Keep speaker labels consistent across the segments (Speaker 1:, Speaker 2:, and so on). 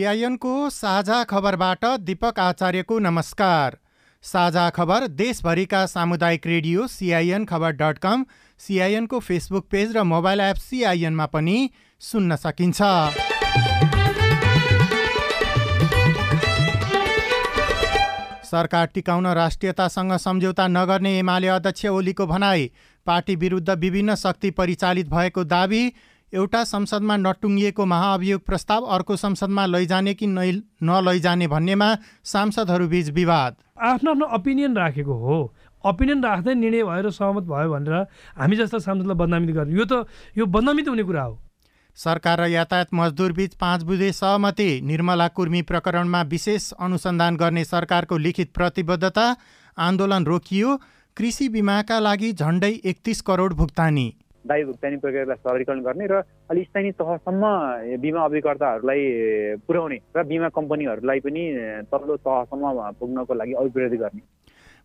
Speaker 1: सिआइएनको साझा खबरबाट दीपक आचार्यको नमस्कार। साझा खबर देशभरिका सामुदायिक रेडियो सिआइएन खबर डट कम सिआइएनको फेसबुक पेज र मोबाइल एप सिआइएनमा पनि सुन्न सकिन्छ। सरकार टिकाउन राष्ट्रियतासँग सम्झौता नगर्ने एमाले अध्यक्ष ओलीको भनाई पार्टी विरुद्ध विभिन्न शक्ति परिचालित भएको दावी एउटा संसदमा नटुङ्गिएको महाअभियोग प्रस्ताव अर्को संसदमा लैजाने कि नै नलैजाने भन्नेमा सांसदहरूबीच विवाद।
Speaker 2: आफ्नो आफ्नो ओपिनियन राखेको हो। ओपिनियन राख्दै निर्णय भएर सहमत भयो भनेर हामी जस्ता सांसदलाई बदनामित गर्ने यो त यो बदनामित हुने कुरा हो।
Speaker 1: सरकार र यातायात मजदुरबीच पाँच बुधे सहमति निर्मला कुर्मी प्रकरणमा विशेष अनुसन्धान गर्ने सरकारको लिखित प्रतिबद्धता आन्दोलन रोकियो। कृषि बिमाका लागि झन्डै एकतिस करोड भुक्तानी।
Speaker 3: दायी भुक्तानी प्रक्रियालाई सरलीकरण गर्ने र अलि स्थानीय तहसम्म बिमा अभिकर्ताहरूलाई पुर्याउने र बिमा कम्पनीहरूलाई पनि तल्लो तहसम्म पुग्नको लागि अभिवृद्धि गर्ने।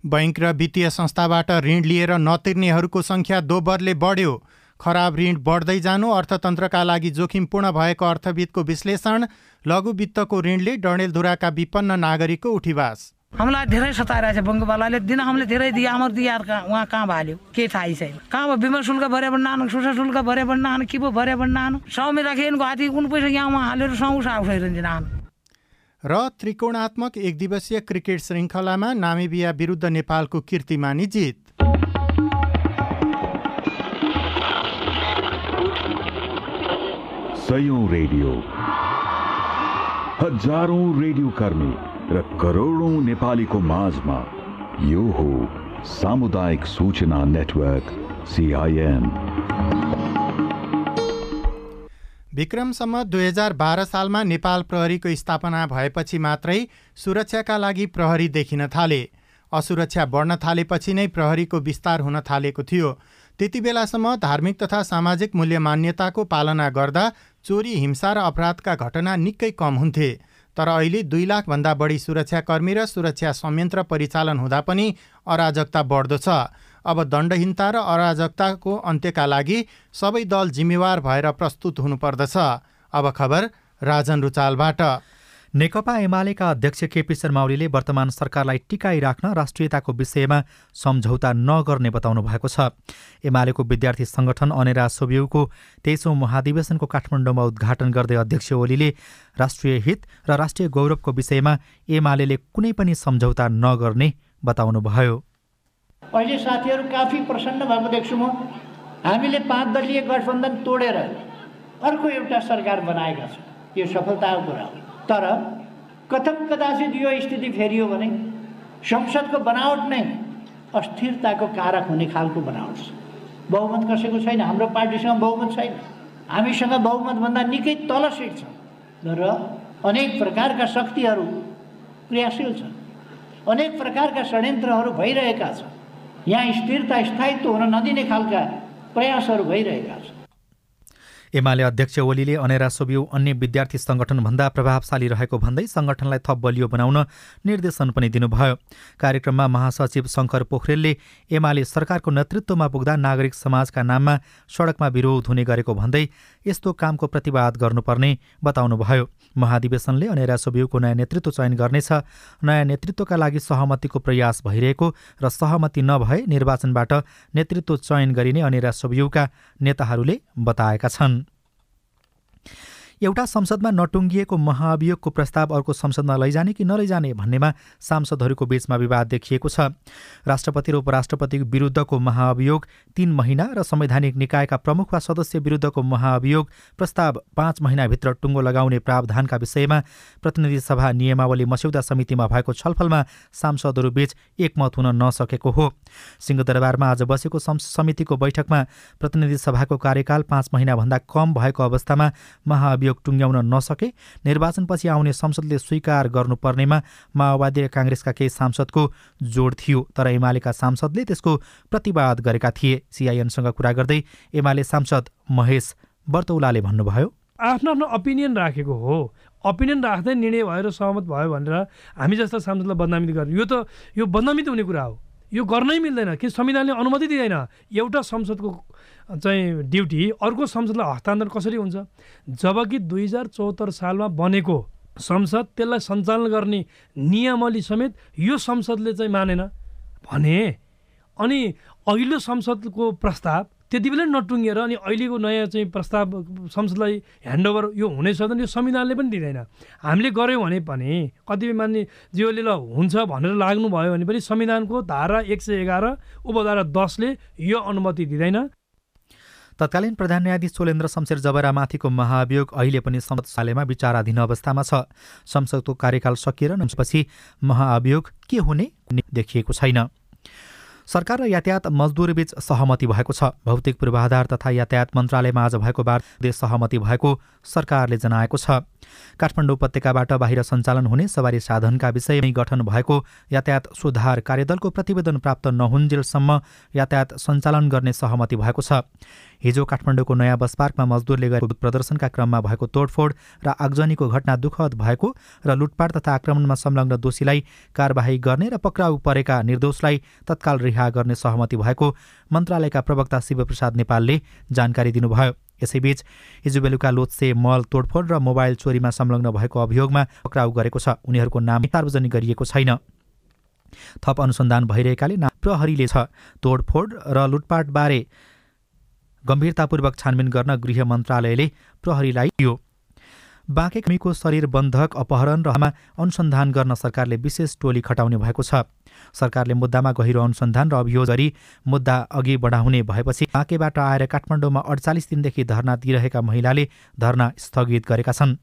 Speaker 1: बैङ्क र वित्तीय संस्थाबाट ऋण लिएर नतिर्नेहरूको सङ्ख्या दोब्बरले बढ्यो। खराब ऋण बढ्दै जानु अर्थतन्त्रका लागि जोखिमपूर्ण भएको अर्थविदको विश्लेषण लघु वित्तको ऋणले डडेलधुराका विपन्न नागरिकको उठिवास।
Speaker 4: हामीलाई धेरै सताइरहेको छ बङ्गवालाले दिन हामीले धेरै दिए हाम्रो दिया उहाँ कहाँ भाल्यो? के थाहै छैन कहाँ भयो? बिमा शुल्क भरे पनि नानु सुसा शुल्क भरे पनि नानु के पो भरे पनि नानु सौमे राखिएको हाती कुन पैसा यहाँ उहाँ हालेर सौस आउँछ नानु
Speaker 1: र त्रिकोणात्मक एक दिवसीय क्रिकेट श्रृङ्खलामा नामिबिया विरुद्ध नेपालको कीर्तिमानी जित।
Speaker 5: सयौं रेडियो। हजारौं रेडियो कर्मी र करोडौं नेपालीको माझमा यो हो सामुदायिक सूचना नेटवर्क सिआइएन
Speaker 1: विक्रमसम्म दुई हजार बाह्र सालमा नेपाल प्रहरीको स्थापना भएपछि मात्रै सुरक्षाका लागि प्रहरी देखिन थाले। असुरक्षा बढ्न थालेपछि नै प्रहरीको विस्तार हुन थालेको थियो। त्यति बेलासम्म धार्मिक तथा सामाजिक मूल्य मान्यताको पालना गर्दा चोरी हिंसा र अपराधका घटना निकै कम हुन्थे तर अहिले दुई लाखभन्दा बढी सुरक्षाकर्मी र सुरक्षा संयन्त्र परिचालन हुँदा पनि अराजकता बढ्दो छ। अब दण्डहीनता र अराजकताको अन्त्यका लागि सबै दल जिम्मेवार भएर प्रस्तुत हुनुपर्दछ। अब खबर राजन रुचालबाट।
Speaker 6: नेकपा एमालेका अध्यक्ष केपी शर्मा ओलीले वर्तमान सरकारलाई टिकाइराख्न राष्ट्रियताको विषयमा सम्झौता नगर्ने बताउनु भएको छ। एमालेको विद्यार्थी सङ्गठन अनेरा सोभ्यूको तेइसौँ महाधिवेशनको काठमाडौँमा उद्घाटन गर्दै अध्यक्ष ओलीले राष्ट्रिय हित र राष्ट्रिय गौरवको विषयमा एमाले कुनै पनि सम्झौता नगर्ने बताउनुभयो।
Speaker 7: अहिले साथीहरू काफी प्रसन्न भएको देख्छु म। हामीले पाँच दलीय गठबन्धन तोडेर अर्को एउटा सरकार बनाएका छौँ। यो सफलताको कुरा हो। तर कथम कदाचित यो स्थिति फेरियो भने संसदको बनावट नै अस्थिरताको कारक हुने खालको बनावट छ। बहुमत कसैको छैन हाम्रो पार्टीसँग बहुमत छैन। हामीसँग बहुमतभन्दा निकै तल सिट छ। र अनेक प्रकारका शक्तिहरू क्रियाशील छन्। अनेक प्रकारका षड्यन्त्रहरू भइरहेका छन्। यहाँ स्थिरता स्थायित्व हुन नदिने खालका प्रयासहरू भइरहेका छन्।
Speaker 6: एमाले अध्यक्ष ओलीले अनेरा सोब्यू अन्य विद्यार्थी सङ्गठनभन्दा प्रभावशाली रहेको भन्दै सङ्गठनलाई थप बलियो बनाउन निर्देशन पनि दिनुभयो। कार्यक्रममा महासचिव शङ्कर पोखरेलले एमाले सरकारको नेतृत्वमा पुग्दा नागरिक समाजका नाममा सडकमा विरोध हुने गरेको भन्दै यस्तो कामको प्रतिवाद गर्नुपर्ने बताउनुभयो। महाधिवेशनले अनेरा सोब्यूको नयाँ नेतृत्व चयन गर्नेछ। नयाँ नेतृत्वका लागि सहमतिको प्रयास भइरहेको र सहमति नभए निर्वाचनबाट नेतृत्व चयन गरिने अनेरा सोब्यूका नेताहरूले बताएका छन्। एउटा संसदमा नटुङ्गिएको महाअभियोगको प्रस्ताव अर्को संसदमा लैजाने कि नलैजाने भन्नेमा सांसदहरूको बीचमा विवाद देखिएको छ। राष्ट्रपति र उपराष्ट्रपति विरुद्धको महाअभियोग तीन महिना र संवैधानिक निकायका प्रमुख वा सदस्य विरुद्धको महाअभियोग प्रस्ताव पाँच महिनाभित्र टुङ्गो लगाउने प्रावधानका विषयमा प्रतिनिधि सभा नियमावली मस्यौदा समितिमा भएको छलफलमा सांसदहरूबीच एकमत हुन नसकेको हो। सिंहदरबारमा आज बसेको समितिको बैठकमा प्रतिनिधि सभाको कार्यकाल पाँच महिनाभन्दा कम भएको अवस्थामा महाअभियोग अभियोग टुङ्ग्याउन नसके निर्वाचनपछि आउने संसदले स्वीकार गर्नुपर्नेमा माओवादी र काङ्ग्रेसका केही सांसदको जोड थियो तर एमालेका सांसदले त्यसको प्रतिवाद गरेका थिए। सिआइएनसँग कुरा गर्दै एमाले सांसद महेश बर्तौलाले भन्नुभयो
Speaker 2: आफ्नो आफ्नो ओपिनियन राखेको हो। ओपिनियन राख्दै निर्णय भएर सहमत भयो भनेर हामी जस्ता सांसदलाई बदनामित गर्ने यो त यो बदनामित हुने कुरा हो। यो गर्नै मिल्दैन। कि संविधानले अनुमति दिँदैन। एउटा संसदको चाहिँ ड्युटी अर्को संसदलाई हस्तान्तरण कसरी हुन्छ? जबकि दुई हजार चौहत्तर सालमा बनेको संसद त्यसलाई सञ्चालन गर्ने नियमावली समेत यो संसदले चाहिँ मानेन। भने अनि अघिल्लो संसदको प्रस्ताव त्यति बेला नटुङ्गेर अनि अहिलेको नयाँ चाहिँ प्रस्ताव संसदलाई ह्यान्डओभर यो हुनै सक्दैन यो संविधानले पनि दिँदैन। हामीले गऱ्यौँ भने पनि कतिपय मान्ने जीवले ल हुन्छ भनेर लाग्नुभयो भने पनि संविधानको धारा एक सय एघार उपधारा दसले यो अनुमति दिँदैन।
Speaker 6: तत्कालीन प्रधान न्यायाधीश सोलेन्द्र शमशेर जबरामाथिको महाभियोग अहिले पनि संसदशालेमा विचाराधीन अवस्थामा छ। संसदको कार्यकाल सकिएर पछि महाअभियोग के हुने देखिएको छैन। सरकार र यातायात मजदुरबीच सहमति भएको छ। भौतिक पूर्वाधार तथा यातायात मन्त्रालयमा आज भएको वार्ता सहमति भएको सरकारले जनाएको छ। काठमाडौँ उपत्यकाबाट बाहिर सञ्चालन हुने सवारी साधनका विषयमै गठन भएको यातायात सुधार कार्यदलको प्रतिवेदन प्राप्त नहुन्जेलसम्म यातायात सञ्चालन गर्ने सहमति भएको छ। हिजो काठमाडौँको नयाँ बस पार्कमा मजदुरले गरेको प्रदर्शनका क्रममा भएको तोडफोड र आगजनीको घटना दुःखद भएको र लुटपाट तथा आक्रमणमा संलग्न दोषीलाई कारवाही गर्ने र पक्राउ परेका निर्दोषलाई तत्काल रिहा गर्ने सहमति भएको मन्त्रालयका प्रवक्ता शिवप्रसाद नेपालले जानकारी दिनुभयो। यसैबीच हिजो बेलुका लोत्से मल तोडफोड र मोबाइल चोरीमा संलग्न भएको अभियोगमा पक्राउ गरेको छ। उनीहरूको नाम सार्वजनिक गरिएको छैन। थप अनुसन्धान भइरहेकाले प्रहरीले छ। तोडफोड र लुटपाटबारे गम्भीरतापूर्वक छानबिन गर्न गृह मन्त्रालयले प्रहरीलाई दियो बाँकेको शरीर बन्धक अपहरण र अनुसन्धान गर्न सरकारले विशेष टोली खटाउने भएको छ। सरकारले मुद्दामा गहिरो अनुसन्धान र अभियोग गरी मुद्दा अघि बढाउने भएपछि बाँकेबाट आएर काठमाडौँमा अडचालिस दिनदेखि धरना दिइरहेका महिलाले धरना स्थगित गरेका छन्।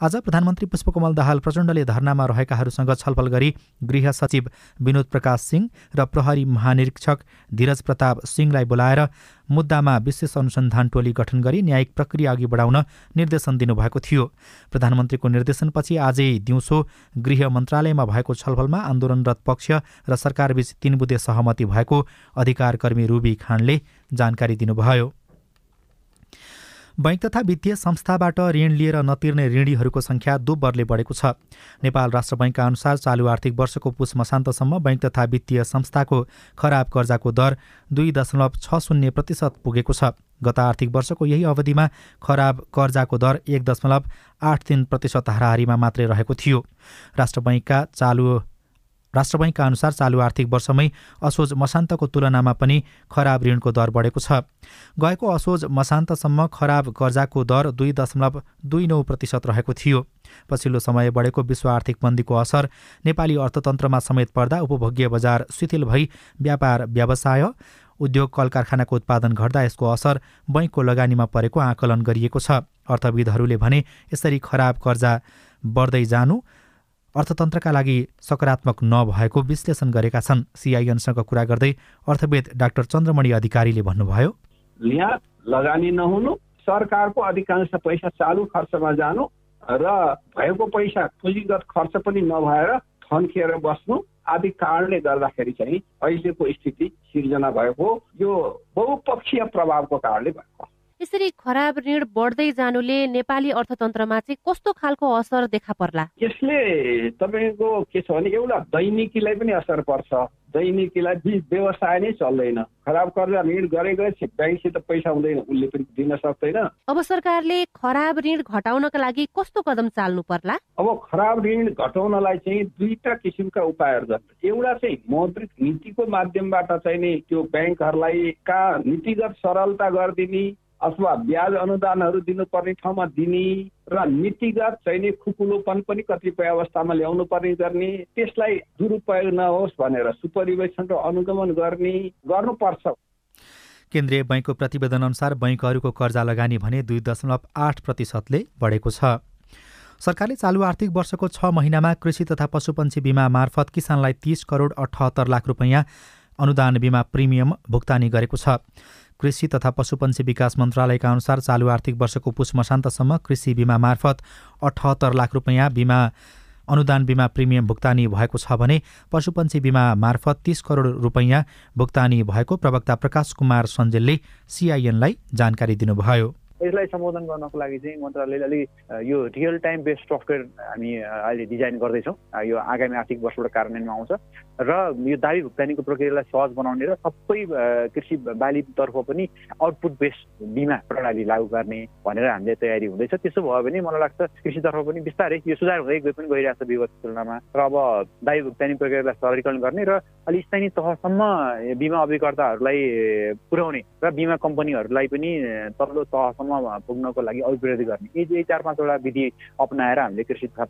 Speaker 6: आज प्रधानमन्त्री पुष्पकमल दाहाल प्रचण्डले धरनामा रहेकाहरूसँग छलफल गरी गृह सचिव विनोद प्रकाश सिंह र प्रहरी महानिरीक्षक धीरज प्रताप सिंहलाई बोलाएर मुद्दामा विशेष अनुसन्धान टोली गठन गरी न्यायिक प्रक्रिया अघि बढाउन निर्देशन दिनुभएको थियो। प्रधानमन्त्रीको निर्देशनपछि आजै दिउँसो गृह मन्त्रालयमा भएको छलफलमा आन्दोलनरत पक्ष र सरकारबीच तीन बुधे सहमति भएको अधिकारकर्मी रुबी खानले जानकारी दिनुभयो। बैङ्क तथा वित्तीय संस्थाबाट ऋण लिएर नतिर्ने ऋणीहरूको सङ्ख्या दोब्बरले बढेको छ। नेपाल राष्ट्र बैङ्कका अनुसार चालु आर्थिक वर्षको पुष मसान्तसम्म बैङ्क तथा वित्तीय संस्थाको खराब कर्जाको दर दुई दशमलव छ शून्य प्रतिशत पुगेको छ। गत आर्थिक वर्षको यही अवधिमा खराब कर्जाको दर एक दशमलव आठ तिन प्रतिशत हाराहारीमा मात्रै रहेको थियो। राष्ट्र बैङ्कका चालु राष्ट्र बैङ्कका अनुसार चालु आर्थिक वर्षमै असोज मसान्तको तुलनामा पनि खराब ऋणको दर बढेको छ। गएको असोज मसान्तसम्म खराब कर्जाको दर दुई दशमलव दुई नौ प्रतिशत रहेको थियो। पछिल्लो समय बढेको विश्व आर्थिक मन्दीको असर नेपाली अर्थतन्त्रमा समेत पर्दा उपभोग्य बजार शिथिल भई व्यापार व्यवसाय उद्योग कल कारखानाको उत्पादन घट्दा यसको असर बैङ्कको लगानीमा परेको आकलन गरिएको छ। अर्थविदहरूले भने यसरी खराब कर्जा बढ्दै जानु अर्थतन्त्रका लागि सकारात्मक नभएको विश्लेषण गरेका छन्। सिआइएनसँग कुरा गर्दै अर्थवेद डाक्टर चन्द्रमणि अधिकारीले भन्नुभयो
Speaker 8: लगानी नहुनु सरकारको अधिकांश पैसा चालु खर्चमा जानु र भएको पैसा पुँजीगत खर्च पनि नभएर थन्किएर बस्नु आदि कारणले गर्दाखेरि चाहिँ अहिलेको स्थिति सिर्जना भएको यो बहुपक्षीय प्रभावको कारणले भएको
Speaker 9: यसरी खराब ऋण बढ्दै जानुले नेपाली अर्थतन्त्रमा चाहिँ कस्तो खालको असर देखा पर्ला?
Speaker 8: यसले तपाईँको के छ भने एउटा दैनिकीलाई पनि असर पर्छ। दैनिकीलाई व्यवसाय नै चल्दैन। खराब कर्जा ऋण गरेको ब्याङ्कसित पैसा हुँदैन उसले पनि दिन सक्दैन।
Speaker 9: अब सरकारले खराब ऋण घटाउनका लागि कस्तो कदम चाल्नु पर्ला?
Speaker 8: अब खराब ऋण घटाउनलाई चाहिँ दुईटा किसिमका उपायहरू गर्छ एउटा चाहिँ मौद्रिक नीतिको माध्यमबाट चाहिँ नि त्यो ब्याङ्कहरूलाई का नीतिगत सरलता गरिदिने अथवा ब्याज अनुदानहरू दिनुपर्ने ठाउँमा दिने र नीतिगत चाहिँ खुकुलोपन पनि कतिपय अवस्थामा ल्याउनु पर्ने गर्ने त्यसलाई दुरुपयोग नहोस् भनेर सुपरिवेशन र अनुगमन गर्ने गर्नुपर्छ।
Speaker 6: केन्द्रीय बैङ्कको प्रतिवेदन अनुसार बैङ्कहरूको कर्जा लगानी भने दुई दशमलव आठ प्रतिशतले बढेको छ। सरकारले चालु आर्थिक वर्षको छ महिनामा कृषि तथा पशुपन्छी बिमा मार्फत किसानलाई तीस करोड अठहत्तर लाख रुपियाँ अनुदान बिमा प्रिमियम भुक्तानी गरेको छ। कृषि तथा पशुपन्छी विकास मन्त्रालयका अनुसार चालु आर्थिक वर्षको पुष मसान्तसम्म कृषि बिमा मार्फत अठहत्तर लाख रुपियाँ बिमा अनुदान बिमा प्रिमियम भुक्तानी भएको छ भने पशुपन्छी बिमा मार्फत तीस करोड रुपियाँ भुक्तानी भएको प्रवक्ता प्रकाश कुमार सञ्जेलले सिआइएनलाई जानकारी दिनुभयो।
Speaker 3: यसलाई सम्बोधन गर्नको लागि चाहिँ मन्त्रालयले अलिक यो रियल टाइम बेस्ड सफ्टवेयर हामी अहिले डिजाइन गर्दैछौँ। यो आगामी आर्थिक वर्षबाट कार्यान्वयनमा आउँछ। र यो दावी भुक्तानीको प्रक्रियालाई सहज बनाउने र सबै कृषि बालीतर्फ पनि आउटपुट बेस्ड बिमा प्रणाली लागू गर्ने भनेर हामीले तयारी हुँदैछ। त्यसो भयो भने मलाई लाग्छ कृषितर्फ पनि बिस्तारै यो सुधार हुँदै गए पनि गइरहेको छ विगत तुलनामा। र अब दावी भुक्तानी प्रक्रियालाई सरलीकरण गर्ने र अलिक स्थानीय तहसम्म बिमा अभिकर्ताहरूलाई पुर्याउने र बिमा कम्पनीहरूलाई पनि तल्लो तहसम्म पुग्नको लागि अभिवृद्धि गर्ने। यी यही चार पाँचवटा विधि अप्नाएर हामीले कृषि तथा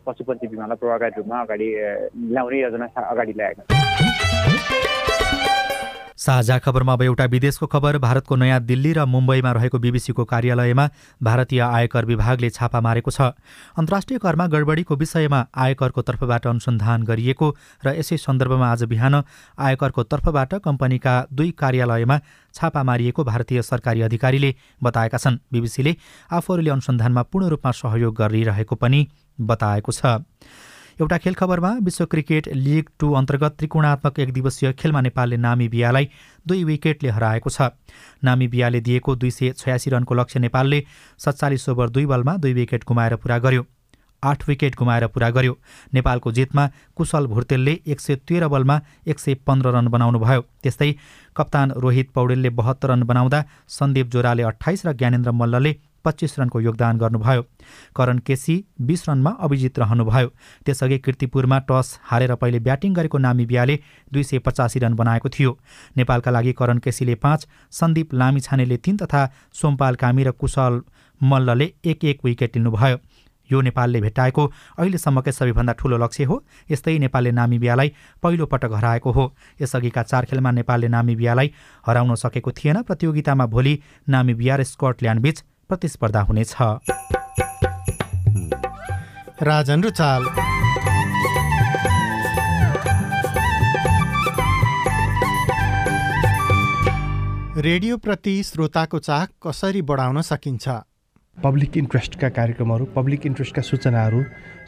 Speaker 3: बिमालाई प्रभावकारी रूपमा अगाडि ल्याउने योजना अगाडि ल्याएका छौँ।
Speaker 6: साझा खबरमा अब एउटा विदेशको खबर भारतको नयाँ दिल्ली र मुम्बईमा रहेको बिबिसीको कार्यालयमा भारतीय आयकर विभागले छापा मारेको छ। अन्तर्राष्ट्रिय करमा गडबडीको विषयमा आयकरको तर्फबाट अनुसन्धान गरिएको र यसै सन्दर्भमा आज बिहान आयकरको तर्फबाट कम्पनीका दुई कार्यालयमा छापा मारिएको भारतीय सरकारी अधिकारीले बताएका छन्। बिबिसीले आफूहरूले अनुसन्धानमा पूर्ण रूपमा सहयोग गरिरहेको पनि बताएको छ। एउटा खेल खबरमा विश्व क्रिकेट लिग टू अन्तर्गत त्रिकोणात्मक एक दिवसीय खेलमा नेपालले नामिबियालाई दुई विकेटले हराएको छ। नामिबियाले दिएको दुई सय छयासी रनको लक्ष्य नेपालले सत्तालिस ओभर दुई बलमा दुई विकेट गुमाएर पुरा गर्यो। आठ विकेट गुमाएर पुरा गर्यो। नेपालको जितमा कुशल भुर्तेलले एक सय तेह्र बलमा एक सय पन्ध्र रन बनाउनुभयो त्यस्तै कप्तान रोहित पौडेलले बहत्तर रन बनाउँदा सन्दीप जोराले अठाइस र ज्ञानेन्द्र मल्लले पच्चिस रनको योगदान गर्नुभयो। करण केसी बिस रनमा अभिजित रहनुभयो। त्यसअघि किर्तिपुरमा टस हारेर पहिले ब्याटिङ गरेको नामिबियाले दुई सय पचासी रन बनाएको थियो। नेपालका लागि करण केसीले पाँच सन्दीप लामिछानेले तीन तथा सोमपाल कामी र कुशल मल्लले एक एक विकेट लिनुभयो। यो नेपालले भेट्टाएको अहिलेसम्मकै सबैभन्दा ठूलो लक्ष्य हो। यस्तै नेपालले नामिबियालाई पहिलो पटक हराएको हो। यसअघिका चार खेलमा नेपालले नामिबियालाई हराउन सकेको थिएन। प्रतियोगितामा भोलि नामिबिया र स्कटल्यान्डबीच प्रतिस्पर्धा हुनेछ।
Speaker 1: राजन रुचाल। रेडियोप्रति श्रोताको चाह कसरी बढाउन सकिन्छ?
Speaker 10: पब्लिक इन्ट्रेस्टका कार्यक्रमहरू पब्लिक इन्ट्रेस्टका सूचनाहरू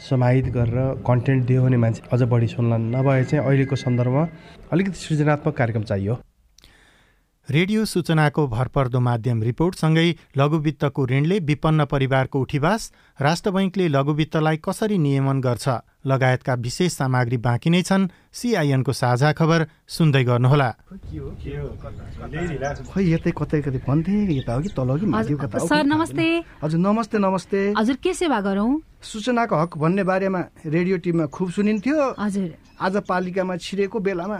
Speaker 10: समाहित गरेर कन्टेन्ट दियो भने मान्छे अझ बढी सुन्ला नभए चाहिँ अहिलेको सन्दर्भमा अलिकति सृजनात्मक कार्यक्रम चाहियो।
Speaker 1: रेडियो सूचनाको भरपर्दो माध्यम रिपोर्टसँगै लघुवित्तको ऋणले विपन्न परिवारको उठिवास राष्ट्र बैङ्कले लघुवित्तलाई कसरी नियमन गर्छ लगायतका विशेष सामग्री बाँकी नै छन् सिआइएनको साझा खबर सुन्दै गर्नुहोला।
Speaker 10: खै यतै कतै कतै भन्थे यता हो कि तल कि माथि कता
Speaker 11: सर नमस्ते।
Speaker 10: हजुर नमस्ते नमस्ते।
Speaker 11: हजुर के सेवा गरौँ?
Speaker 10: सूचनाको हक भन्ने बारेमा रेडियो टिममा खुब सुनिन्थ्यो।
Speaker 11: हजुर।
Speaker 10: आज पालिकामा छिरेको बेलामा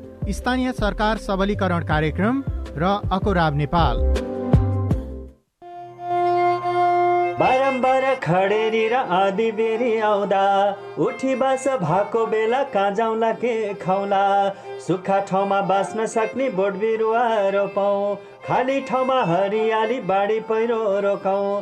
Speaker 1: स्थानीय सरकार सबलीकरण कार्यक्रम र अकोराब नेपाल।
Speaker 12: बारम्बार खडेरी र आधी बेरी आउँदा उठी बास भएको बेला कहाँ जाउँला के खाउला सुक्खा ठाउँमा बाँच्न सक्ने बोट बिरुवा रोपौँ खाली ठाउँमा हरियाली बाढी पहिरो रोकाउँ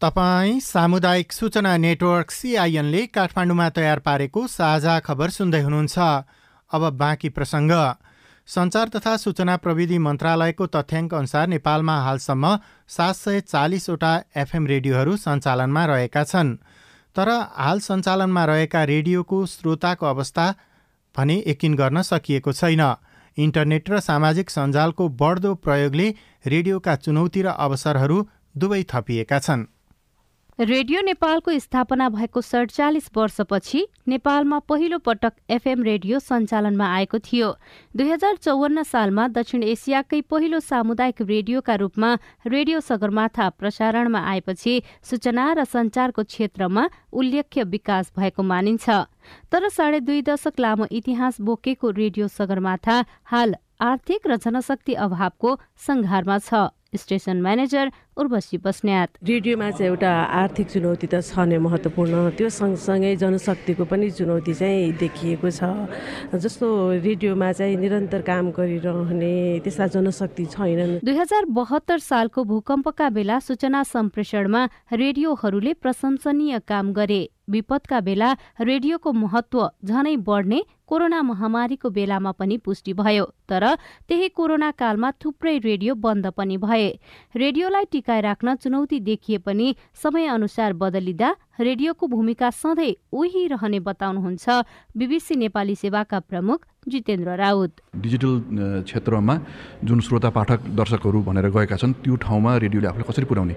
Speaker 1: तपाईँ सामुदायिक सूचना नेटवर्क सिआइएनले काठमाडौँमा तयार पारेको साझा खबर सुन्दै हुनुहुन्छ। अब बाँकी प्रसङ्ग। सञ्चार तथा सूचना प्रविधि मन्त्रालयको तथ्याङ्क अनुसार नेपालमा हालसम्म सात सय चालिसवटा एफएम रेडियोहरू सञ्चालनमा रहेका छन्। तर हाल सञ्चालनमा रहेका रेडियोको श्रोताको अवस्था भने यकिन गर्न सकिएको छैन। इन्टरनेट र सामाजिक सञ्जालको बढ्दो प्रयोगले रेडियोका चुनौती र अवसरहरू दुवै थपिएका छन्।
Speaker 13: रेडियो नेपालको स्थापना भएको सडचालिस वर्षपछि नेपालमा पहिलो पटक एफएम रेडियो सञ्चालनमा आएको थियो। दुई हजार चौवन्न सालमा दक्षिण एसियाकै पहिलो सामुदायिक रेडियोका रूपमा रेडियो सगरमाथा प्रसारणमा आएपछि सूचना र सञ्चारको क्षेत्रमा उल्लेख्य विकास भएको मानिन्छ। तर साढे दुई दशक लामो इतिहास बोकेको रेडियो सगरमाथा हाल आर्थिक र जनशक्ति अभावको संघारमा छ। स्टेसन म्यानेजर उर्वशी बस्न्यात
Speaker 14: रेडियोमा चाहिँ एउटा आर्थिक चुनौती त छ नै महत्त्वपूर्ण। त्यो सँगसँगै जनशक्तिको पनि चुनौती चाहिँ देखिएको छ। जस्तो रेडियोमा चाहिँ निरन्तर काम गरिरहने त्यस्ता जनशक्ति छैनन्।
Speaker 13: दुई हजार बहत्तर सालको भूकम्पका बेला सूचना सम्प्रेषणमा रेडियोहरूले प्रशंसनीय काम गरे। विपदका बेला रेडियोको महत्व झनै बढ्ने कोरोना महामारीको बेलामा पनि पुष्टि भयो। तर त्यही कोरोना कालमा थुप्रै रेडियो बन्द पनि भए। रेडियोलाई टिकाइ राख्न चुनौती देखिए पनि समयअनुसार बदलिँदा रेडियोको भूमिका सधैँ उही रहने बताउनुहुन्छ। बिबिसी नेपाली सेवाका प्रमुख जितेन्द्र राउत।
Speaker 15: डिजिटल क्षेत्रमा जुन श्रोता पाठक दर्शकहरू भनेर गएका छन् त्यो ठाउँमा रेडियोले आफूलाई कसरी पुर्याउने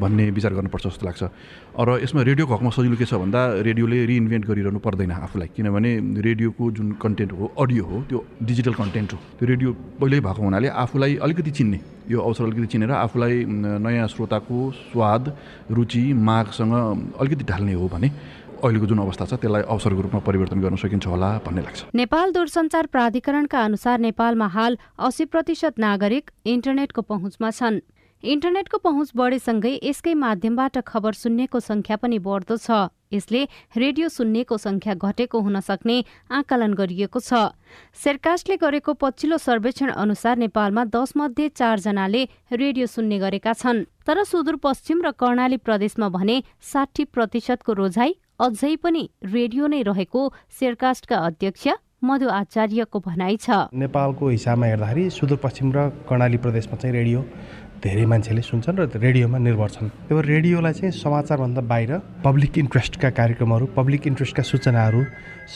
Speaker 15: भन्ने विचार गर्नुपर्छ जस्तो लाग्छ। र यसमा रेडियोको हकमा सजिलो के छ भन्दा रेडियोले रिइन्भेन्ट गरिरहनु पर्दैन आफूलाई किनभने रेडियोको जुन कन्टेन्ट हो अडियो हो त्यो डिजिटल कन्टेन्ट हो। त्यो रेडियो पहिल्यै भएको हुनाले आफूलाई अलिकति चिन्ने यो अवसर अलिकति चिनेर आफूलाई नयाँ श्रोताको स्वाद रुचि मागसँग अलिकति ढाल्ने हो भने अहिलेको जुन अवस्था छ त्यसलाई अवसरको रूपमा परिवर्तन गर्न सकिन्छ होला भन्ने लाग्छ।
Speaker 13: नेपाल दूरसञ्चार प्राधिकरणका अनुसार नेपालमा हाल अस्सी प्रतिशत नागरिक इन्टरनेटको पहुँचमा छन्। इन्टरनेटको पहुँच बढेसँगै यसकै माध्यमबाट खबर सुन्नेको संख्या पनि बढ्दो छ। यसले रेडियो सुन्नेको संख्या घटेको हुन सक्ने आकलन गरिएको छ। सेरकास्टले गरेको पछिल्लो सर्वेक्षण अनुसार नेपालमा दस मध्ये चारजनाले रेडियो सुन्ने गरेका छन्। तर सुदूरपश्चिम र कर्णाली प्रदेशमा भने साठी प्रतिशतको रोजाइ अझै पनि रेडियो नै रहेको सेरकास्टका अध्यक्ष मधु आचार्यको भनाइ छ।
Speaker 10: नेपालको हिसाबमा हेर्दाखेरि सुदूरपश्चिम र कर्णाली प्रदेशमा चाहिँ रेडियो धेरै मान्छेले सुन्छन् र रेडियोमा निर्भर छन्। त्यही भएर रेडियोलाई चाहिँ समाचारभन्दा बाहिर पब्लिक इन्ट्रेस्टका कार्यक्रमहरू पब्लिक इन्ट्रेस्टका सूचनाहरू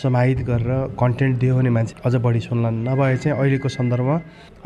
Speaker 10: समाहित गरेर कन्टेन्ट दियो भने मान्छे अझ बढी सुन्लान्। नभए चाहिँ अहिलेको सन्दर्भमा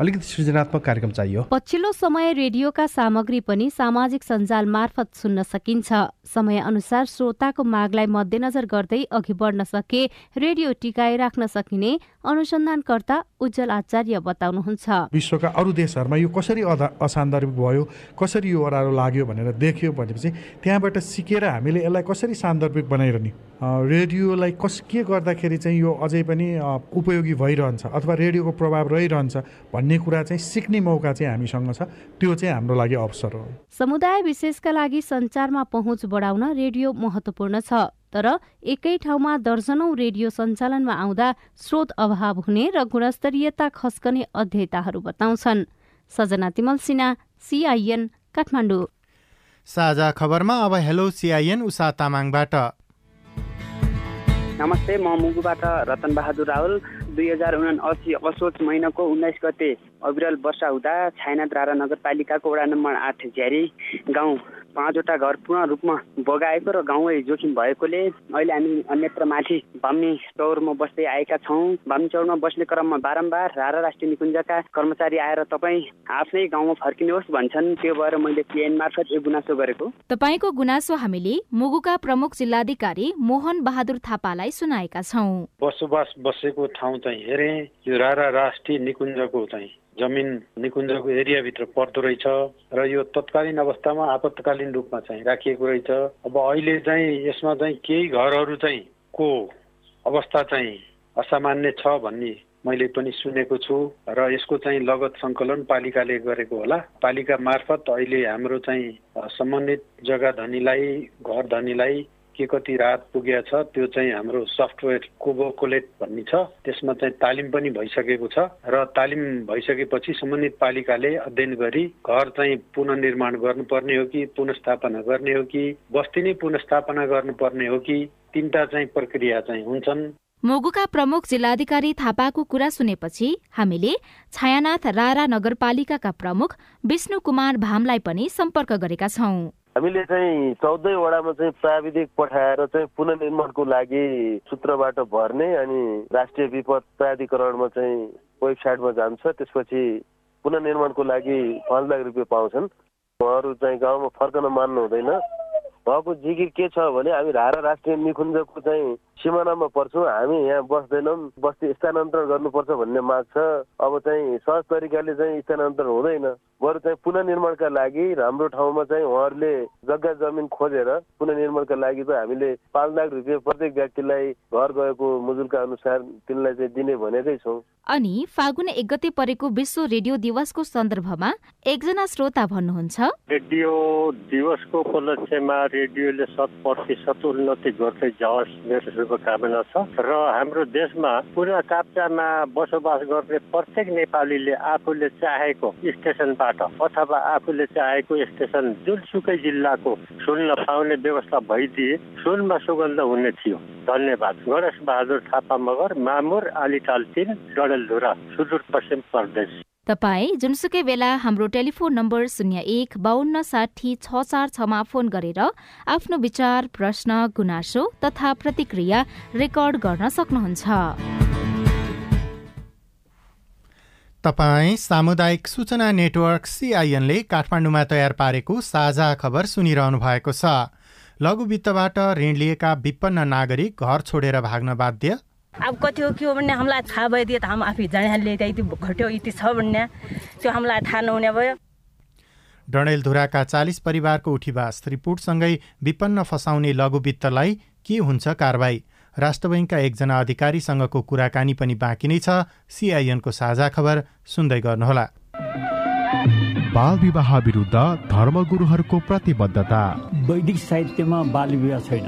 Speaker 10: अलिकति सृजनात्मक कार्यक्रम चाहियो।
Speaker 13: पछिल्लो समय रेडियोका सामग्री पनि सामाजिक सञ्जाल मार्फत सुन्न सकिन्छ। समय अनुसार श्रोताको मागलाई मध्यनजर गर्दै अघि बढ्न सके रेडियो टिकाइ राख्न सकिने अनुसन्धानकर्ता उज्जवल आचार्य बताउनुहुन्छ।
Speaker 16: विश्वका अरू देशहरूमा यो कसरी असान्दर्भिक भयो कसरी यो ओह्रालो लाग्यो भनेर देख्यो भनेपछि त्यहाँबाट सिकेर हामीले यसलाई कसरी सान्दर्भिक बनाइरहने? रेडियोलाई कस के गर्दाखेरि चाहिँ यो अझै पनि उपयोगी भइरहन्छ अथवा रेडियोको प्रभाव रहिरहन्छ भन्ने कुरा चाहिँ सिक्ने मौका चाहिँ हामीसँग छ त्यो चाहिँ हाम्रो लागि अवसर हो।
Speaker 13: समुदाय विशेषका लागि सञ्चारमा पहुँच बढाउन रेडियो महत्वपूर्ण छ। तर एकै ठाउँमा दर्जनौं रेडियो सञ्चालनमा आउँदा स्रोत अभाव हुने र गुणस्तरीयता खस्कने अध्ययताहरू बताउँछन्। सजना तिमल सिन्हा सिआइएन काठमाडौँ।
Speaker 1: साझा खबरमा अब हेलो सिआइएन उषा तामाङबाट।
Speaker 17: नमस्ते म मुगुबाट रतन बहादुर राहुल दुई हजार उनासी असोज महिनाको उन्नाइस गते अविरल वर्षा हुँदा छाइनाद्वारा नगरपालिकाको वडा नम्बर आठ झ्यारी गाउँ पाँचवटा घर पूर्ण रूपमा बगाएको र गाउँै जोखिम भएकोले अहिले हामी अन्यत्र माथि बामी चौरमा बस्दै आएका छौँ। बामी चौरमा बस्ने क्रममा बारम्बार रारा राष्ट्रिय निकुञ्जका कर्मचारी आएर तपाईँ आफ्नै गाउँमा फर्किनुहोस् भन्छन्। त्यो भएर मैले पिएन मार्फत यो गुनासो गरेको।
Speaker 18: तपाईँको गुनासो हामीले मुगुका प्रमुख जिल्लाधिकारी मोहन बहादुर थापालाई सुनाएका छौँ।
Speaker 19: बसोबास बसेको ठाउँ चाहिँ हेरे। यो रारा राष्ट्रिय निकुञ्जको चाहिँ जमिन निकुञ्जको एरियाभित्र पर्दो रहेछ र यो तत्कालीन अवस्थामा आपतकालीन रूपमा चाहिँ राखिएको रहेछ। अब अहिले चाहिँ यसमा चाहिँ केही घरहरू चाहिँ को अवस्था चाहिँ असामान्य छ भन्ने मैले पनि सुनेको छु र यसको चाहिँ लगत सङ्कलन पालिकाले गरेको होला। पालिका मार्फत अहिले हाम्रो चाहिँ सम्बन्धित जग्गा धनीलाई घर धनीलाई के कति राहत पुगेको छ त्यो चाहिँ हाम्रो सफ्टवेयर कोबो कोलेट भन्ने छ। त्यसमा चाहिँ तालिम पनि भइसकेको छ र तालिम भइसकेपछि सम्बन्धित पालिकाले अध्ययन गरी घर चाहिँ पुननिर्माण गर्नुपर्ने हो कि पुनस्थापना गर्ने हो कि बस्ती नै पुनस्थापना गर्नुपर्ने हो कि तिनवटा चाहिँ प्रक्रिया चाहिँ हुन्छन्।
Speaker 18: मोगुका प्रमुख जिल्लाधिकारी थापाको कुरा सुनेपछि हामीले छायानाथ रारा नगरपालिकाका प्रमुख विष्णु कुमार भामलाई पनि सम्पर्क गरेका छौं।
Speaker 20: हामीले चाहिँ चौधै वडामा चाहिँ प्राविधिक पठाएर चाहिँ पुननिर्माणको लागि सूत्रबाट भर्ने अनि राष्ट्रिय विपद प्राधिकरणमा चाहिँ वेबसाइटमा जान्छ। त्यसपछि पुननिर्माणको लागि पाँच लाख रुपियाँ पाउँछन्। उहाँहरू चाहिँ गाउँमा फर्कन मान्नु हुँदैन भएको जिगिर के छ भने हामी रारा राष्ट्रिय निकुञ्जको चाहिँ सिमानामा पर्छौँ हामी यहाँ बस्दैनौँ बस्ती स्थानान्तरण गर्नुपर्छ भन्ने माग छ। अब चाहिँ सहज तरिकाले चाहिँ स्थानान्तरण हुँदैन। बरु चाहिँ पुननिर्माणका लागि हाम्रो ठाउँमा चाहिँ उहाँहरूले जग्गा जमिन खोजेर पुननिर्माणका लागि चाहिँ हामीले पाँच लाख रुपियाँ प्रत्येक व्यक्तिलाई घर गएको मुजुलका अनुसार तिनलाई चाहिँ दिने भनेकै छौँ।
Speaker 18: अनि फागुन एक गते परेको विश्व रेडियो दिवसको सन्दर्भमा एकजना श्रोता भन्नुहुन्छ।
Speaker 21: रेडियो दिवसको उपलक्ष्यमा रेडियोले शत प्रतिशत उन्नति गर्दै जाओस् मेरो शुभकामना छ। र हाम्रो देशमा पुरा काप्चामा बसोबास गर्ने प्रत्येक नेपालीले आफूले चाहेको स्टेसनबाट अथवा आफूले चाहेको स्टेसन जुनसुकै जिल्लाको सुन्न पाउने व्यवस्था भइदिए सुनमा सुगन्ध हुने थियो। धन्यवाद। गणेश बहादुर थापा मगर मामुर आलिटाल तिन डडेलधुरा सुदूरपश्चिम प्रदेश।
Speaker 18: तपाईँ जुनसुकै बेला हाम्रो टेलिफोन नम्बर शून्य एक बाहन्न साठी छ चार छमा फोन गरेर आफ्नो विचार प्रश्न गुनासो तथा प्रतिक्रिया रेकर्ड गर्न सक्नुहुन्छ।
Speaker 1: तपाईँ सामुदायिक सूचना नेटवर्क सिआइएनले काठमाडौँमा तयार पारेको साझा खबर सुनिरहनु भएको छ। लघु वित्तबाट ऋण लिएका विपन्न नागरिक घर छोडेर भाग्न बाध्य
Speaker 22: अब कति हो के हो भन्ने हामीलाई थाहा भइदियो त हामी आफै जानिहाल्ने यति घट्यो यति छ भन्ने। त्यो हामीलाई थाहा नहुने भयो।
Speaker 1: डडेलधुराका चालिस परिवारको उठीवास रिपोर्टसँगै विपन्न फसाउने लघुवित्तलाई के हुन्छ कारवाही राष्ट्र बैङ्कका एकजना अधिकारीसँगको कुराकानी पनि बाँकी नै छ। सिआइएनको साझा खबर सुन्दै गर्नुहोला।
Speaker 23: बाल विवाह विरुद्ध धर्मगुरुहरूको प्रतिबद्धता।
Speaker 24: वैदिक साहित्यमा बाल विवाह छैन।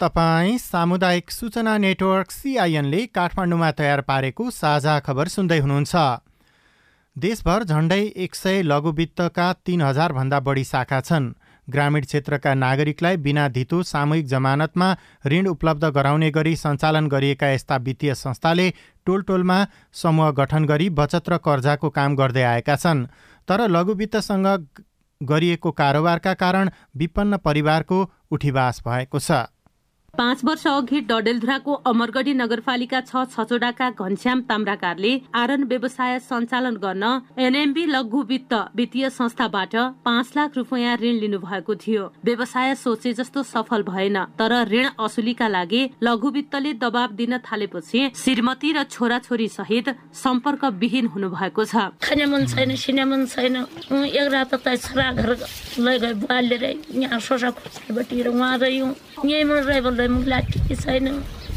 Speaker 1: तपाईँ सामुदायिक सूचना नेटवर्क सिआइएनले काठमाडौँमा तयार पारेको साझा खबर सुन्दै हुनुहुन्छ। देशभर झण्डै एक सय लघुवित्तका तीन हजारभन्दा बढी शाखा छन्। ग्रामीण क्षेत्रका नागरिकलाई बिना धितो सामूहिक जमानतमा ऋण उपलब्ध गराउने गरी सञ्चालन गरिएका यस्ता वित्तीय संस्थाले टोल टोलमा समूह गठन गरी बचत र कर्जाको काम गर्दै आएका छन्। तर लघुवित्तसँग गरिएको कारोबारका कारण विपन्न परिवारको उठिवास भएको छ।
Speaker 25: पाँच वर्ष अघि डडेलधुराको अमरगढी नगरपालिका छ छचोडाका घनश्याम ताम्राकारले आरन व्यवसाय सञ्चालन गर्न एनएमबी लघु वित्त वित्तीय संस्थाबाट पाँच लाख रुपियाँ ऋण लिनु भएको थियो। व्यवसाय सोचे जस्तो सफल भएन तर ऋण असुलीका लागि लघु वित्तले दबाव दिन थालेपछि श्रीमती र छोराछोरी सहित सम्पर्क विहीन हुनु भएको छ
Speaker 26: छैन। एक छोरा घर यहाँ सोसा खोसेबाट उहाँ रह्यौँ यहीँबाट रहेको मुखलाई छैन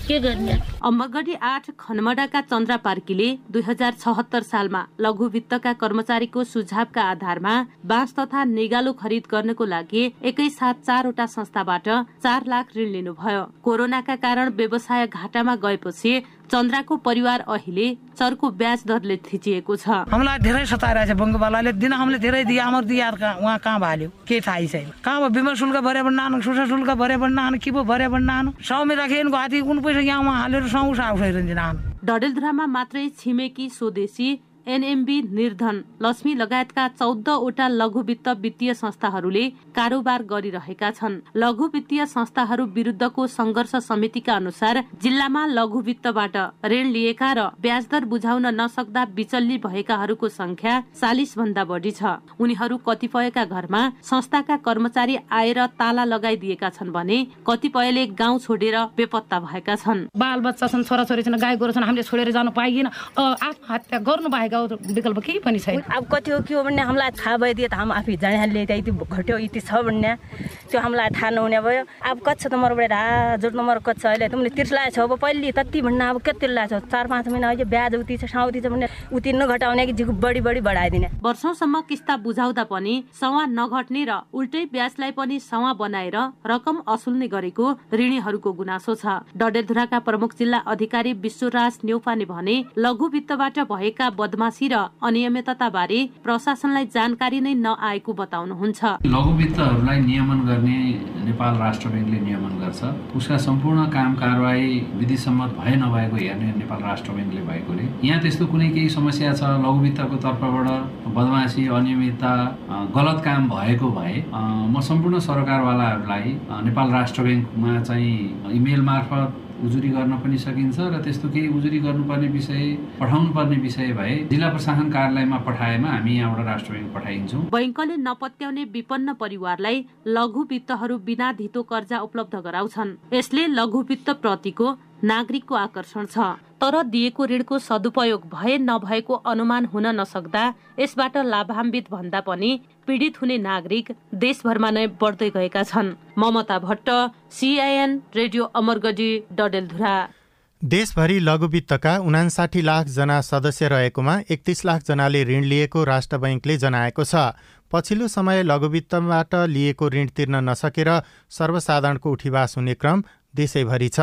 Speaker 26: के गर्ने
Speaker 25: अम्बगढी आठ खनमडाका चन्द्रा पार्कीले दुई हजार छहत्तर सालमा लघु वित्तका कर्मचारीको सुझावका आधारमा बाँस तथा निगालो खरिद गर्नको लागि एकैसाथ चारवटा संस्थाबाट चार लाख ऋण लिनुभयो। कोरोनाका कारण व्यवसाय घाटामा गएपछि चन्द्राको परिवार अहिले चर्को ब्याज दरले थिचिएको छ।
Speaker 27: हामीलाई धेरै सताइरहेको छ बङ्गवालाले दिन हामीले धेरै दिए हाम्रो दिया उहाँ कहाँ भाल्यो? के थाहै छैन? कहाँ भयो? बिमल शुल्क भरे भने नानु सुसा शुल्क भरे भने नानु के पो भरे भने नानु। साउमे राखेको हाती कुन पैसा यहाँ उहाँ हालेर साउ नानु।
Speaker 25: डडेलधुरामा मात्रै छिमेकी स्वदेशी एनएमबी निर्धन लक्ष्मी लगायतका चौधवटा लघु वित्त वित्तीय संस्थाहरूले कारोबार गरिरहेका छन्। लघु वित्तीय संस्थाहरू विरुद्धको संघर्ष समितिका अनुसार जिल्लामा लघु वित्तबाट ऋण लिएका र ब्याज दर बुझाउन नसक्दा विचल्ली भएकाहरूको संख्या चालिस भन्दा बढी छ। उनीहरू कतिपयका घरमा संस्थाका कर्मचारी आएर ताला लगाइदिएका छन् भने कतिपयले गाउँ छोडेर बेपत्ता भएका छन्।
Speaker 27: बाल बच्चा छन् छोराछोरी छन् गाई गोरु छन् हामीले छोडेर जानु पाइएन। आत्महत्या गर्नु बाहेक विकल्प केही पनि छैन।
Speaker 22: अब कति हो के हो भन्ने हामीलाई थाहा भइदियो त हामी आफै जानिहाल्ने त्यहाँ यति घट्यो यति छ भन्ने। त्यो हामीलाई थाहा नहुने भयो। अब कच्छ त मरबाट? हजुर नम्बर कच्छ अहिले तिमीले तिर्सलाएको छ। अब पहिले तति भन्ने अब के छ? चार पाँच महिना अहिले ब्याज उति छ साउती छ भन्ने। उति नघटाउने कि जिउ बढी बढी बढाइदिने।
Speaker 25: वर्षौसम्म किस्ता बुझाउँदा पनि सवा नघट्ने र उल्टै ब्याजलाई पनि सवा बनाएर रकम असुल्ने गरेको ऋणीहरूको गुनासो छ। डडेलधुराका प्रमुख जिल्ला अधिकारी विश्वराज नेउपाने भने लघु वित्तबाट भएका बदमा बदमासी र अनियमितता बारे प्रशासनलाई जानकारी नै नआएको बताउनुहुन्छ।
Speaker 28: लघु वित्तहरूलाई नियमन गर्ने नेपाल राष्ट्र ब्याङ्कले नियमन गर्छ। उसका सम्पूर्ण काम कारवाही विधिसम्मत भए नभएको हेर्ने नेपाल राष्ट्र ब्याङ्कले भएकोले। यहाँ त्यस्तो कुनै केही समस्या छ लघु वित्तको तर्फबाट? बदमासी अनियमितता गलत काम भएको भए म सम्पूर्ण सरकारवालाहरूलाई नेपाल राष्ट्र ब्याङ्कमा चाहिँ इमेल मार्फत उजुरी गर्न पनि सकिन्छ र त्यस्तो केही उजुरी गर्नुपर्ने विषय पठाउनु पर्ने विषय भए जिल्ला प्रशासन कार्यालयमा पठाएमा हामी यहाँबाट राष्ट्र ब्याङ्क पठाइन्छौँ।
Speaker 25: बैङ्कले नपत्याउने विपन्न परिवारलाई लघु वित्तहरू बिना धितो कर्जा उपलब्ध गराउँछन्। यसले लघु वित्त प्रतिको नागरिकको आकर्षण छ। तर दिएको ऋणको सदुपयोग भए नभएको अनुमान हुन नसक्दा यसबाट लाभान्वित भन्दा पनि पीडित हुने नागरिक देशभरमा नै बढ्दै गएका छन्। Mamata Bhatt CIN radio Amargadhi Dadeldhura.
Speaker 1: देशभरि लघुवित्तका उनासाठी लाख जना सदस्य रहेकोमा एकतिस लाख जनाले ऋण लिएको राष्ट्र बैङ्कले जनाएको छ। पछिल्लो समय लघुवित्तबाट लिएको ऋण तिर्न नसकेर सर्वसाधारणको उठिवास हुने क्रम देशैभरि छ।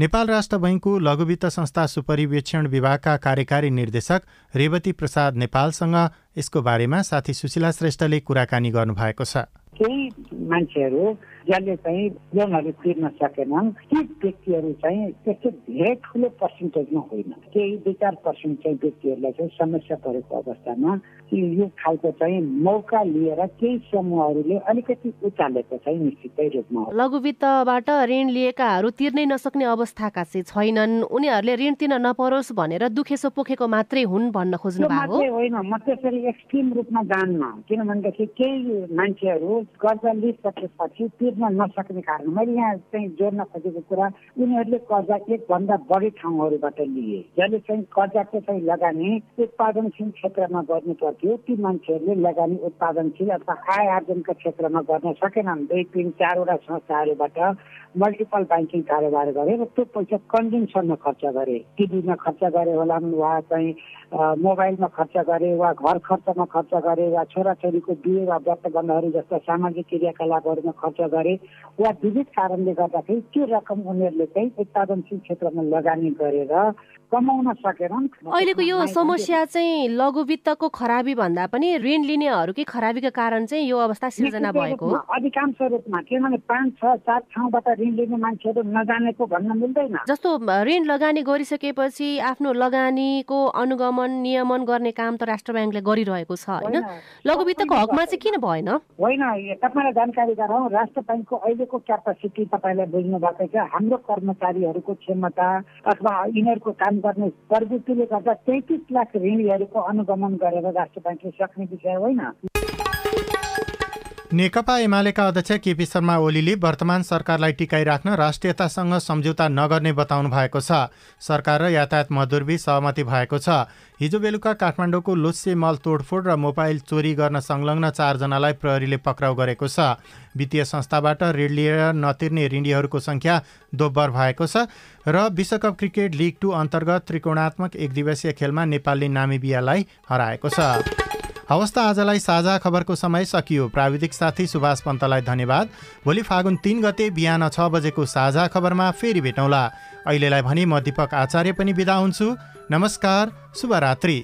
Speaker 1: नेपाल राष्ट्र बैङ्कको लघुवित्त संस्था सुपरिवेक्षण विभागका कार्यकारी निर्देशक रेवती प्रसाद नेपालसँग यसको बारेमा साथी सुशीला श्रेष्ठले कुराकानी गर्नुभएको छ।
Speaker 29: केही मान्छेहरू जसले चाहिँ लोनहरू तिर्न सकेनन् ती व्यक्तिहरू चाहिँ त्यस्तो धेरै ठुलो पर्सेन्टेजमा होइन। केही दुई चार पर्सेन्ट चाहिँ व्यक्तिहरूलाई चाहिँ समस्या परेको अवस्थामा यो खालको चाहिँ मौका लिएर केही समूहहरूले अलिकति उचालेको चाहिँ निश्चितै रूपमा
Speaker 30: लघु वित्तबाट ऋण लिएकाहरू तिर्नै नसक्ने अवस्थाका चाहिँ छैनन्। उनीहरूले ऋण तिर्न नपरोस् भनेर दुखेसो पोखेको मात्रै हुन् भन्न खोज्नु भएको
Speaker 29: होइन। म त्यसरी एक्सट्रिम रूपमा जान्न। किनभनेदेखि केही मान्छेहरू कर्जा लिइसकेपछि तिर्न नसक्ने कारण मैले यहाँ चाहिँ जोड्न खोजेको कुरा उनीहरूले कर्जा एकभन्दा बढी ठाउँहरूबाट लिए। जसले चाहिँ कर्जाको चाहिँ लगानी उत्पादनशील क्षेत्रमा गर्नु पर्थ्यो ती मान्छेहरूले लगानी उत्पादनशील अथवा आय आर्जनका क्षेत्रमा गर्न सकेनन्। दुई तिन चारवटा संस्थाहरूबाट मल्टिपल ब्याङ्किङ कारोबार गरे र त्यो पैसा कन्ज्युमसनमा खर्च गरे। टिभीमा खर्च गरे होला वा चाहिँ मोबाइलमा खर्च गरे वा घर खर्चमा खर्च गरे वा छोराछोरीको बिहे वा व्रतबन्धहरू जस्ता सामाजिक क्रियाकलापहरूमा खर्च गरे वा विविध कारणले गर्दाखेरि त्यो रकम उनीहरूले चाहिँ उत्पादनशील क्षेत्रमा लगानी गरेर कमाउन सकेनन्।
Speaker 30: अहिलेको यो समस्या चाहिँ लघु वित्तको खराबी भन्दा पनि ऋण लिनेहरूकै खराबीको कारण चाहिँ यो अवस्था सिर्जना भएको
Speaker 29: अधिकांश रूपमा किनभने पाँच छ सात ठाउँबाट ऋण लिने मान्छेहरू नजानेको भन्न मिल्दैन।
Speaker 30: जस्तो ऋण लगानी गरिसकेपछि आफ्नो लगानीको अनुगमन दमन नियमन गर्ने काम त राष्ट्र ब्याङ्कले गरिरहेको छ होइन? लघुवित्तको हकमा चाहिँ किन भएन?
Speaker 29: होइन तपाईँलाई जानकारी गराउँ राष्ट्र ब्याङ्कको अहिलेको क्यापासिटी तपाईँलाई बुझ्नु भएको छ हाम्रो कर्मचारीहरूको क्षमता अथवा यिनीहरूको काम गर्ने प्रवृत्तिले गर्दा तैतिस लाख ऋणीहरूको अनुगमन गरेर राष्ट्र ब्याङ्कले सक्ने विषय होइन।
Speaker 1: नेकपा एमालेका अध्यक्ष केपी शर्मा ओलीले वर्तमान सरकारलाई टिकाइराख्न राष्ट्रियतासँग सम्झौता नगर्ने बताउनु भएको छ। सरकार र यातायात मजदुरबीच सहमति भएको छ। हिजो बेलुका काठमाडौँको लुस्से मल तोडफोड र मोबाइल चोरी गर्न संलग्न चारजनालाई प्रहरीले पक्राउ गरेको छ। वित्तीय संस्थाबाट ऋण लिएर नतिर्ने ऋणीहरूको सङ्ख्या दोब्बर भएको छ र विश्वकप क्रिकेट लिग टू अन्तर्गत त्रिकोणात्मक एक दिवसीय खेलमा नेपालले नामिबियालाई हराएको छ। हवस् त आजलाई साझा खबरको समय सकियो। प्राविधिक साथी सुभाष पन्तलाई धन्यवाद। भोलि फागुन तिन गते बिहान छ बजेको साझा खबरमा फेरि भेटौँला। अहिलेलाई भने म दिपक आचार्य पनि बिदा हुन्छु। नमस्कार शुभरात्री।